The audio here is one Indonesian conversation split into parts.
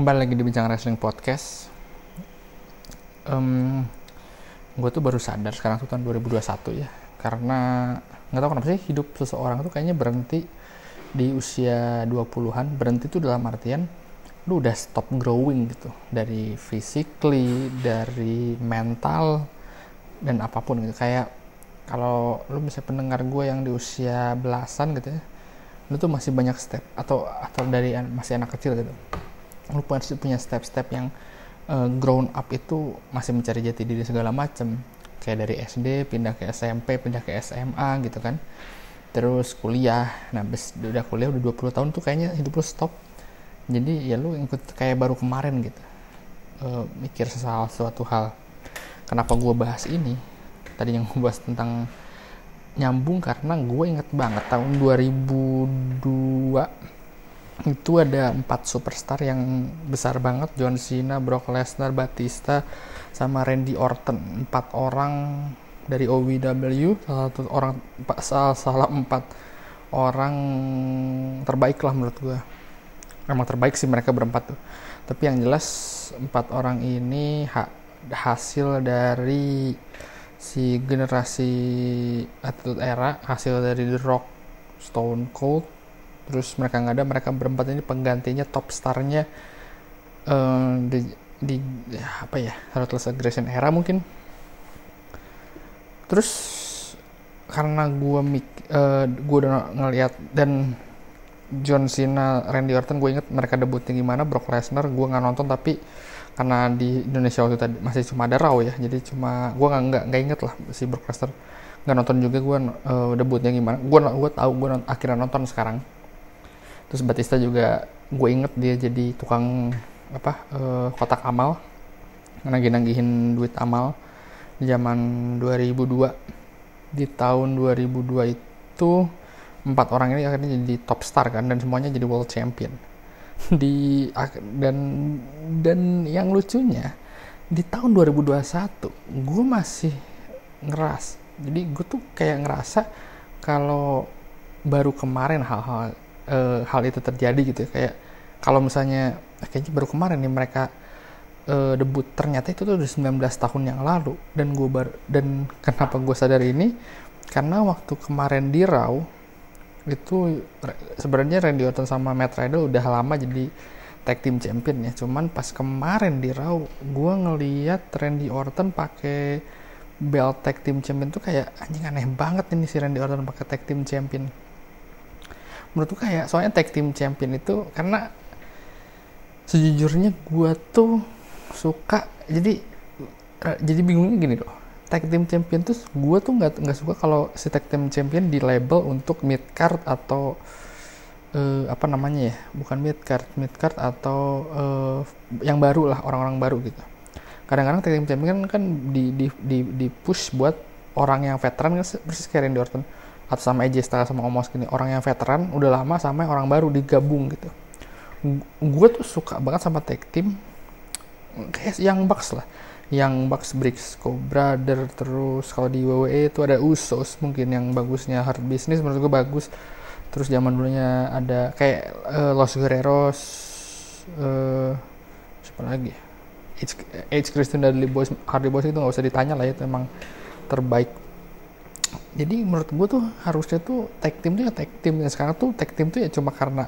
kembali lagi di Bincang Wrestling Podcast. Um, gue tuh baru sadar sekarang tuh tahun 2021 ya. Karena nggak tahu kenapa sih hidup seseorang tuh kayaknya berhenti di usia 20-an berhenti tuh dalam artian lu udah stop growing gitu. Dari physically dari mental dan apa pun gitu. Kayak kalau lu bisa pendengar gue yang di usia belasan gitu ya lu tuh masih banyak step atau atau dari masih anak kecil gitu lu pasti punya step-step yang uh, grown up itu masih mencari jati diri segala macem. Kayak dari SD pindah ke SMP pindah ke SMA gitu kan. Terus kuliah. Nah bes, udah kuliah udah 20 tahun tuh kayaknya hidup lu stop. Jadi ya lu ikut kayak baru kemarin gitu. Uh, mikir soal suatu hal. Kenapa gue bahas ini? Tadi yang gue bahas tentang nyambung karena gue inget banget tahun 2002 itu ada empat superstar yang besar banget. John Cena, Brock Lesnar, Batista, sama Randy Orton. Empat orang dari OVW salah satu orang salah, salah empat orang terbaik lah menurut gue emang terbaik sih mereka berempat tuh. Tapi yang jelas empat orang ini ha hasil dari si generasi atlet era hasil dari The Rock, Stone Cold, terus mereka nggak ada mereka berempat ini penggantinya top starnya uh, di, di ya, apa ya Ruthless Aggression era mungkin. Terus karena gue mik uh, gue udah ngeliat dan John Cena, Randy Orton gue inget mereka debutnya gimana, Brock Lesnar gue nggak nonton tapi karena di Indonesia waktu tadi masih cuma ada Raw ya jadi cuma gue nggak nggak nggak inget lah si Broadcaster nggak nonton juga gue uh, debutnya gimana. Gue gue tahu gue akhirnya nonton sekarang terus Batista juga gue inget dia jadi tukang apa uh, kotak amal. Nagih-nagihin duit amal zaman 2002 di tahun 2002 itu empat orang ini akhirnya jadi top star kan dan semuanya jadi world champion. Di dan dan yang lucunya di tahun 2021 gue masih ngeras. Jadi gue tuh kayak ngerasa kalau baru kemarin hal-hal e, hal itu terjadi gitu ya. Kayak kalau misalnya kayaknya baru kemarin nih mereka e, debut. Ternyata itu tuh udah 19 tahun yang lalu. Dan gue baru dan kenapa gue sadar ini? Karena waktu kemarin di Raw itu sebenarnya Randy Orton sama Matt Riddle udah lama jadi tag team champion ya. Cuman pas kemarin di Raw gue ngeliat Randy Orton pakai belt tag team champion tuh kayak anjing aneh banget ini si Randy Orton pakai tag team champion menurut gue kayak soalnya tag team champion itu karena sejujurnya gue tuh suka jadi jadi bingungnya gini loh. Tag team champion tuh gue tuh nggak nggak suka kalau si tag team champion di label untuk mid card atau uh, apa namanya ya bukan mid card mid card atau uh, yang baru lah orang-orang baru gitu. Kadang-kadang tag team champion kan di di di, di push buat orang yang veteran kan persis kayak Randy Orton atau sama Styles sama Omos gini. Orang yang veteran udah lama sama orang baru digabung gitu. Gue tuh suka banget sama tag team kayak yang Bucks lah. Yang Bucks Bricks Brother terus kalau di WWE itu ada Usos mungkin yang bagusnya. Hard Business menurut gue bagus. Terus zaman dulunya ada kayak uh, Los Guerreros uh, siapa lagi H, H Christian Dudley Boys Hardy Boys itu nggak usah ditanya lah ya itu emang terbaik jadi menurut gue tuh harusnya tuh tag team tuh ya tag team. Dan sekarang tuh tag team tuh ya cuma karena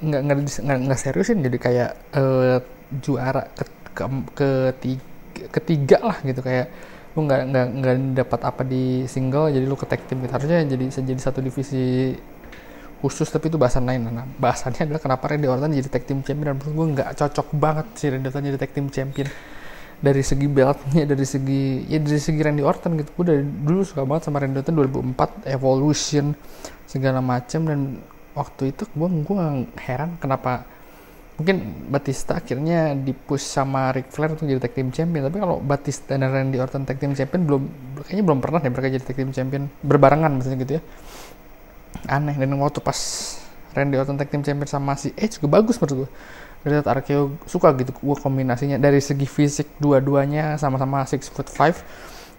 nggak nggak nggak seriusin. Jadi kayak uh, juara ke, ke, ketiga ketiga lah gitu. Kayak lu nggak nggak nggak dapat apa di single jadi lu ke tag team. Gitu. Harusnya jadi jadi satu divisi khusus tapi itu bahasan lain nah bahasannya adalah kenapa Randy Orton jadi tag team champion. Dan menurut gue nggak cocok banget sih Randy Orton jadi tag team champion dari segi beltnya dari segi ya dari segi Randy Orton gitu. Gue dari dulu suka banget sama Randy Orton 2004 Evolution segala macam dan waktu itu gue gue heran kenapa mungkin Batista akhirnya dipush sama Ric Flair untuk jadi tag team champion. Tapi kalau Batista dan Randy Orton tag team champion belum kayaknya belum pernah deh mereka jadi tag team champion. Berbarengan maksudnya gitu ya. Aneh. Dan waktu pas Randy Orton tag team champion sama si Edge juga bagus menurut gue dari Arkeo suka gitu gue kombinasinya. Dari segi fisik dua-duanya sama-sama six foot five.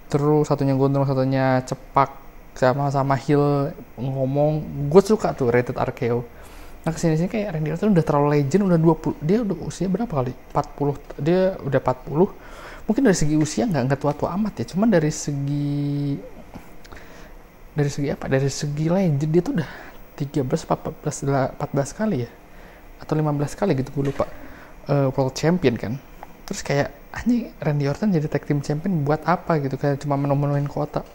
Terus satunya gondrong satunya cepak sama-sama heel ngomong. Gue suka tuh rated RKO nah ke sini sini kayak Randy Orton udah terlalu legend udah 20 dia udah usia berapa kali? 40 dia udah 40 mungkin dari segi usia nggak nggak tua-tua amat ya. Cuman dari segi dari segi apa? Dari segi legend dia tuh udah 13 14 14 kali ya atau 15 kali gitu gue lupa. Uh, world champion kan. Terus kayak anjing Randy Orton jadi tag team champion buat apa? Gitu kayak cuma kuota.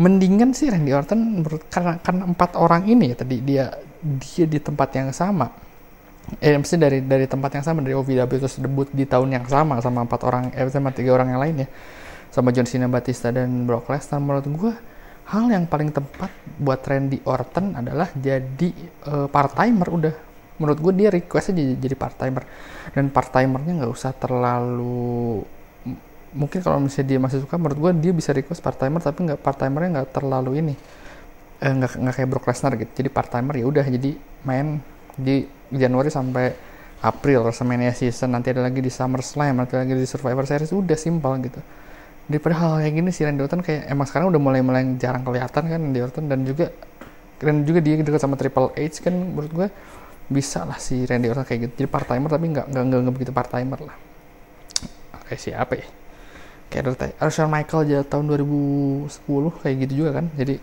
Mendingan sih Randy Orton karena karena empat orang ini ya tadi dia dia di tempat yang sama. Eh mesti dari dari tempat yang sama dari OVW terus debut di tahun yang sama sama empat orang eh sama tiga orang yang lain ya. Sama John Cena, Batista dan Brock Lesnar. Menurut gue hal yang paling tepat buat Randy Orton adalah jadi uh, part timer udah menurut gue dia requestnya jadi, jadi part timer dan part timernya nggak usah terlalu mungkin kalau misalnya dia masih suka menurut gue dia bisa request part timer tapi nggak part timernya nggak terlalu ini eh, nggak nggak kayak Brock Lesnar gitu. Jadi part timer ya udah jadi main di Januari sampai April WrestleMania season. Nanti ada lagi di SummerSlam nanti lagi di Survivor Series udah simpel gitu. Daripada hal kayak gini sih Randy Orton kayak emang sekarang udah mulai mulai jarang kelihatan kan Randy Orton. Dan juga dan juga dia dekat sama Triple H kan menurut gue bisa lah si Randy Orton kayak gitu. Jadi part timer tapi nggak nggak nggak begitu part timer lah. Kayak siapa ya? Kayak Shawn Michael aja tahun 2010 kayak gitu juga kan. Jadi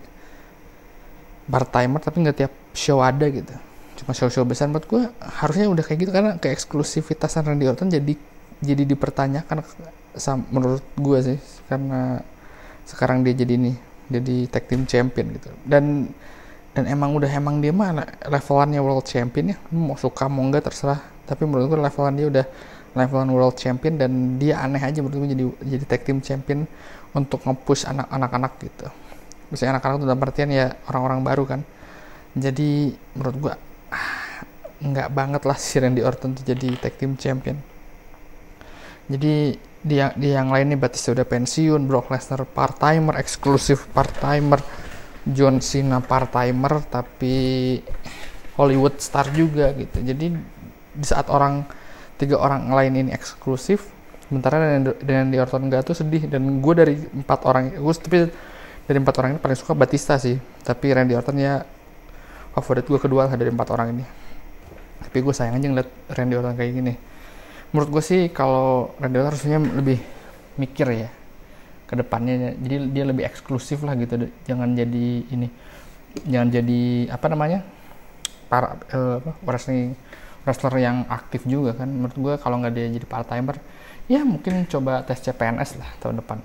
part timer tapi nggak tiap show ada gitu. Cuma show-show besar. Buat gue harusnya udah kayak gitu karena keeksklusivitasan Randy Orton jadi jadi dipertanyakan menurut gue sih. Karena sekarang dia jadi ini jadi tag team champion gitu. Dan dan emang udah emang dia mah levelannya world champion ya. Mau suka mau enggak terserah. Tapi menurut gue levelan dia udah levelan world champion dan dia aneh aja menurut gue jadi jadi tag team champion untuk nge-push anak-anak gitu. Misalnya anak-anak itu dalam artian ya orang-orang baru kan. Jadi menurut gua ah, nggak banget lah si Randy Orton tuh jadi tag team champion. Jadi di yang, di yang lain Batista udah pensiun Brock Lesnar part timer eksklusif part timer John Cena part timer tapi Hollywood star juga gitu. Jadi di saat orang tiga orang lain ini eksklusif sementara dengan di Orton enggak tuh sedih. Dan gue dari empat orang gue tapi dari empat orang ini paling suka Batista sih. Tapi Randy Orton ya favorit gue kedua dari empat orang ini. Tapi gue sayang aja ngeliat Randy Orton kayak gini. Menurut gue sih kalau Randy Orton harusnya lebih mikir ya ke depannya jadi dia lebih eksklusif lah gitu. Jangan jadi ini jangan jadi apa namanya para uh, apa, wrestling wrestler yang aktif juga kan. Menurut gue kalau nggak dia jadi part timer ya mungkin coba tes CPNS lah tahun depan